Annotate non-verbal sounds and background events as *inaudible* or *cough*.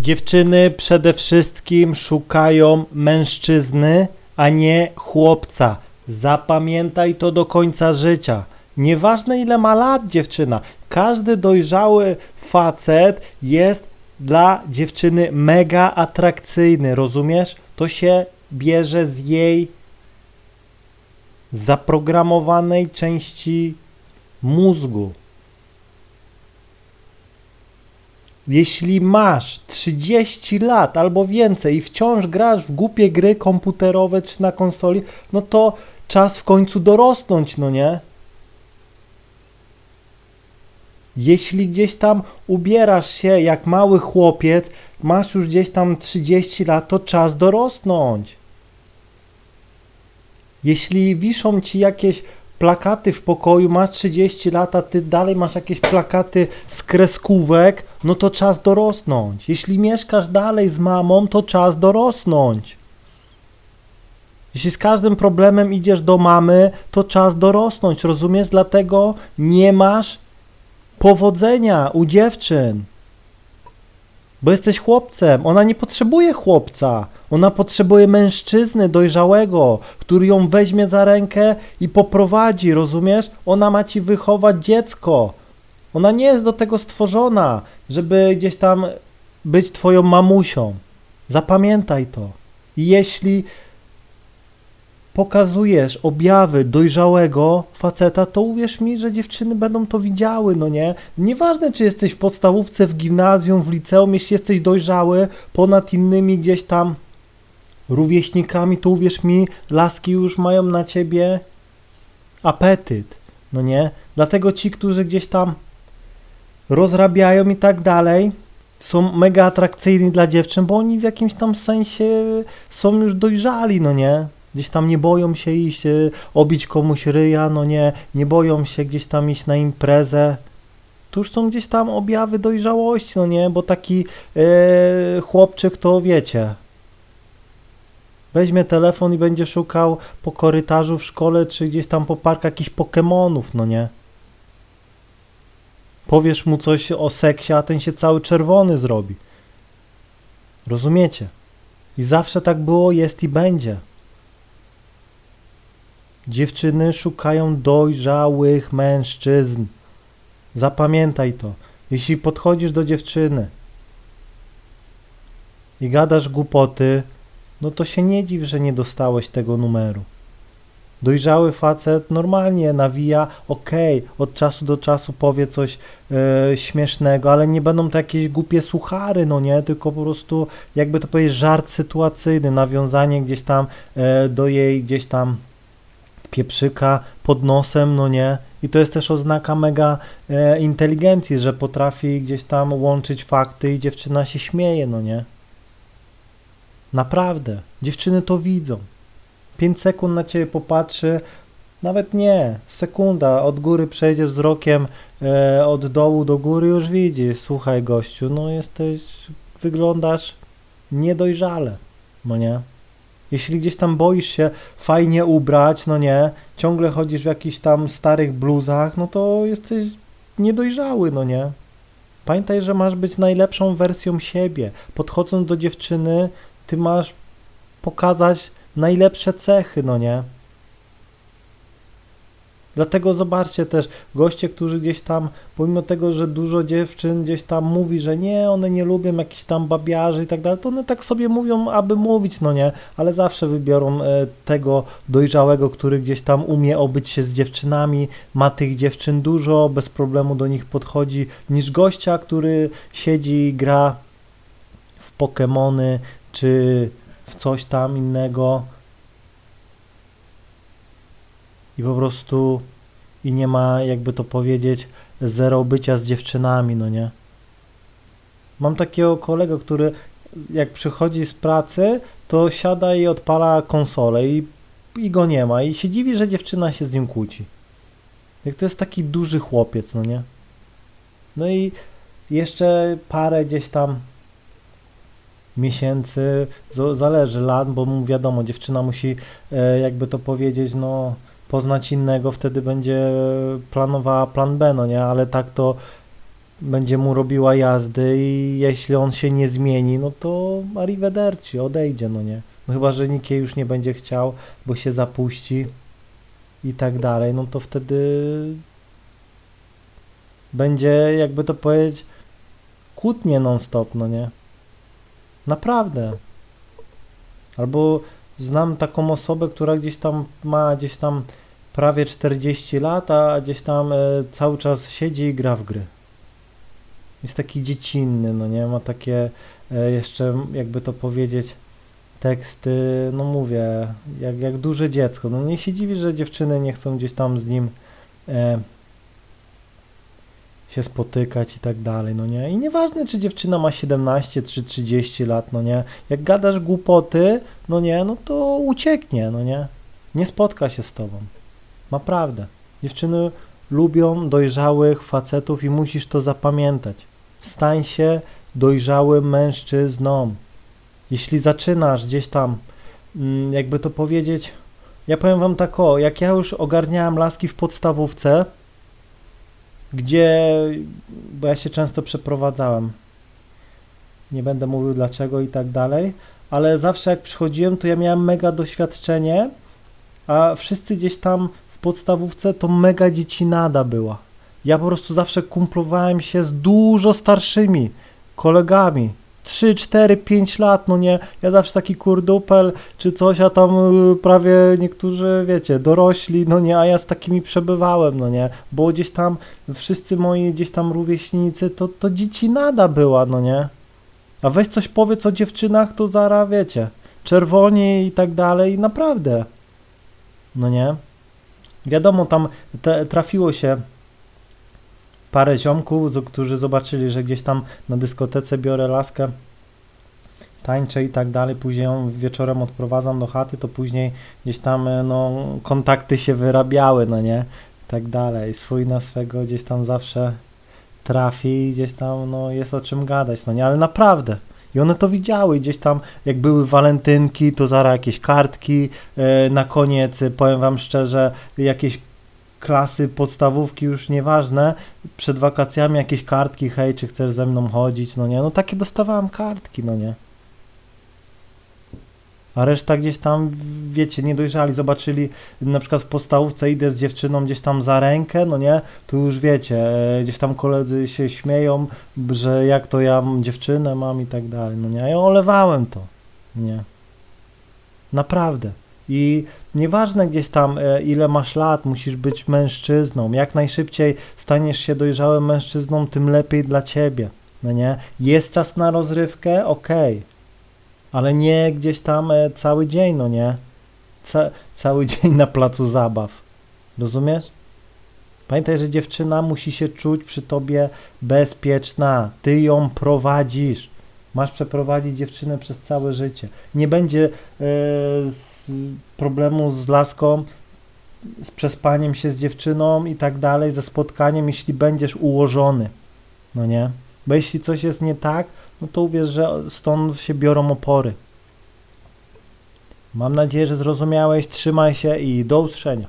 Dziewczyny przede wszystkim szukają mężczyzny, a nie chłopca. Zapamiętaj to do końca życia. Nieważne ile ma lat dziewczyna, każdy dojrzały facet jest dla dziewczyny mega atrakcyjny, rozumiesz? To się bierze z jej zaprogramowanej części mózgu. Jeśli masz 30 lat albo więcej i wciąż grasz w głupie gry komputerowe czy na konsoli, no to czas w końcu dorosnąć, no nie? Jeśli gdzieś tam ubierasz się jak mały chłopiec, masz już gdzieś tam 30 lat, to czas dorosnąć. Jeśli wiszą ci jakieś plakaty w pokoju, masz 30 lat, a ty dalej masz jakieś plakaty z kreskówek, no to czas dorosnąć. Jeśli mieszkasz dalej z mamą, to czas dorosnąć. Jeśli z każdym problemem idziesz do mamy, to czas dorosnąć, rozumiesz? Dlatego nie masz powodzenia u dziewczyn. Bo jesteś chłopcem. Ona nie potrzebuje chłopca. Ona potrzebuje mężczyzny dojrzałego, który ją weźmie za rękę i poprowadzi, rozumiesz? Ona ma ci wychować dziecko. Ona nie jest do tego stworzona, żeby gdzieś tam być twoją mamusią. Zapamiętaj to. I jeśli pokazujesz objawy dojrzałego faceta, to uwierz mi, że dziewczyny będą to widziały, no nie? Nieważne, czy jesteś w podstawówce, w gimnazjum, w liceum, jeśli jesteś dojrzały ponad innymi gdzieś tam rówieśnikami, to uwierz mi, laski już mają na ciebie apetyt, no nie? Dlatego ci, którzy gdzieś tam rozrabiają i tak dalej, są mega atrakcyjni dla dziewczyn, bo oni w jakimś tam sensie są już dojrzali, no nie? Gdzieś tam nie boją się iść, y, obić komuś ryja, no nie, nie boją się gdzieś tam iść na imprezę. Tu już są gdzieś tam objawy dojrzałości, no nie, bo taki e, chłopczyk to wiecie, weźmie telefon i będzie szukał po korytarzu w szkole, czy gdzieś tam po parku jakichś Pokemonów, no nie. Powiesz mu coś o seksie, a ten się cały czerwony zrobi. Rozumiecie? I zawsze tak było, jest i będzie. Dziewczyny szukają dojrzałych mężczyzn. Zapamiętaj to. Jeśli podchodzisz do dziewczyny i gadasz głupoty, no to się nie dziw, że nie dostałeś tego numeru. Dojrzały facet normalnie nawija, okej, okay, od czasu do czasu powie coś e, śmiesznego, ale nie będą to jakieś głupie suchary, no nie, tylko po prostu, jakby to powiedzieć, żart sytuacyjny, nawiązanie gdzieś tam e, do jej gdzieś tam pieprzyka pod nosem, no nie. I to jest też oznaka mega e, inteligencji, że potrafi gdzieś tam łączyć fakty i dziewczyna się śmieje, no nie. Naprawdę. Dziewczyny to widzą. 5 sekund na ciebie popatrzy, nawet nie, sekunda, od góry przejdzie wzrokiem, e, od dołu do góry już widzi. Słuchaj gościu, no jesteś, wyglądasz niedojrzale, no nie. Jeśli gdzieś tam boisz się fajnie ubrać, no nie, ciągle chodzisz w jakichś tam starych bluzach, no to jesteś niedojrzały, no nie. Pamiętaj, że masz być najlepszą wersją siebie. Podchodząc do dziewczyny, ty masz pokazać najlepsze cechy, no nie? Dlatego zobaczcie też, goście, którzy gdzieś tam, pomimo tego, że dużo dziewczyn gdzieś tam mówi, że nie, one nie lubią jakichś tam babiarzy i tak dalej, to one tak sobie mówią, aby mówić, no nie, ale zawsze wybiorą e, tego dojrzałego, który gdzieś tam umie obyć się z dziewczynami, ma tych dziewczyn dużo, bez problemu do nich podchodzi, niż gościa, który siedzi i gra w Pokemony, czy w coś tam innego, i po prostu i nie ma, jakby to powiedzieć, zero bycia z dziewczynami, no nie? Mam takiego kolegę, który jak przychodzi z pracy, to siada i odpala konsolę i, i go nie ma i się dziwi, że dziewczyna się z nim kłóci. Jak to jest taki duży chłopiec, no nie? No i jeszcze parę gdzieś tam miesięcy, zależy lat, bo mu wiadomo, dziewczyna musi, e, jakby to powiedzieć, no poznać innego, wtedy będzie planowała plan B, no nie, ale tak to będzie mu robiła jazdy i jeśli on się nie zmieni, no to arrivederci, odejdzie, no nie. No chyba, że nikt jej już nie będzie chciał, bo się zapuści i tak dalej, no to wtedy będzie, jakby to powiedzieć, kłótnie non-stop, no nie. Naprawdę. Albo znam taką osobę, która gdzieś tam ma gdzieś tam prawie 40 lat, a gdzieś tam e, cały czas siedzi i gra w gry. Jest taki dziecinny, no nie? Ma takie e, jeszcze, jakby to powiedzieć, teksty, no mówię, jak, jak duże dziecko. No nie się dziwi, że dziewczyny nie chcą gdzieś tam z nim e, się spotykać i tak dalej, no nie? I nieważne, czy dziewczyna ma 17 czy 30 lat, no nie? Jak gadasz głupoty, no nie, no to ucieknie, no nie? Nie spotka się z tobą. Naprawdę. Dziewczyny lubią dojrzałych facetów i musisz to zapamiętać. Stań się dojrzałym mężczyzną. Jeśli zaczynasz gdzieś tam, mm, jakby to powiedzieć, ja powiem wam tak o, jak ja już ogarniałem laski w podstawówce, gdzie, bo ja się często przeprowadzałem, nie będę mówił dlaczego i tak dalej, ale zawsze jak przychodziłem, to ja miałem mega doświadczenie, a wszyscy gdzieś tam w podstawówce to mega dziecinada była. Ja po prostu zawsze kumplowałem się z dużo starszymi kolegami. 3, 4, 5 lat, no nie, ja zawsze taki kurdupel czy coś, a tam y, prawie niektórzy, wiecie, dorośli, no nie, a ja z takimi przebywałem, no nie, bo gdzieś tam wszyscy moi gdzieś tam rówieśnicy, to, to dziecinada była, no nie, a weź coś powiedz o dziewczynach, to zara, wiecie, czerwoni i tak dalej, naprawdę, no nie, wiadomo, tam te, trafiło się parę ziomków, którzy zobaczyli, że gdzieś tam na dyskotece biorę laskę, tańczę i tak dalej, później ją wieczorem odprowadzam do chaty, to później gdzieś tam e, no, kontakty się wyrabiały, no nie, tak dalej, swój na swego gdzieś tam zawsze trafi i gdzieś tam no, jest o czym gadać, no nie, ale naprawdę. I one to widziały, gdzieś tam jak były walentynki, to zaraz jakieś kartki, e, na koniec, e, powiem wam szczerze, jakieś klasy podstawówki już nieważne, przed wakacjami jakieś kartki, hej, czy chcesz ze mną chodzić, no nie, no takie dostawałem kartki, no nie. A reszta gdzieś tam, wiecie, niedojrzali, zobaczyli, na przykład w podstawówce idę z dziewczyną gdzieś tam za rękę, no nie, tu już wiecie, e, gdzieś tam koledzy się śmieją, że jak to ja dziewczynę mam i tak dalej, no nie, ja olewałem to, nie. Naprawdę. I nieważne gdzieś tam e, ile masz lat, musisz być mężczyzną. Jak najszybciej staniesz się dojrzałym mężczyzną, tym lepiej dla ciebie. No nie? Jest czas na rozrywkę, okej. Ale nie gdzieś tam e, cały dzień, no nie? Ca cały *laughs* dzień na placu zabaw. Rozumiesz? Pamiętaj, że dziewczyna musi się czuć przy tobie bezpieczna. Ty ją prowadzisz. Masz przeprowadzić dziewczynę przez całe życie. Nie będzie z, problemu z laską, z przespaniem się z dziewczyną i tak dalej, ze spotkaniem, jeśli będziesz ułożony. No nie? Bo jeśli coś jest nie tak, no to uwierz, że stąd się biorą opory. Mam nadzieję, że zrozumiałeś. Trzymaj się i do usłyszenia.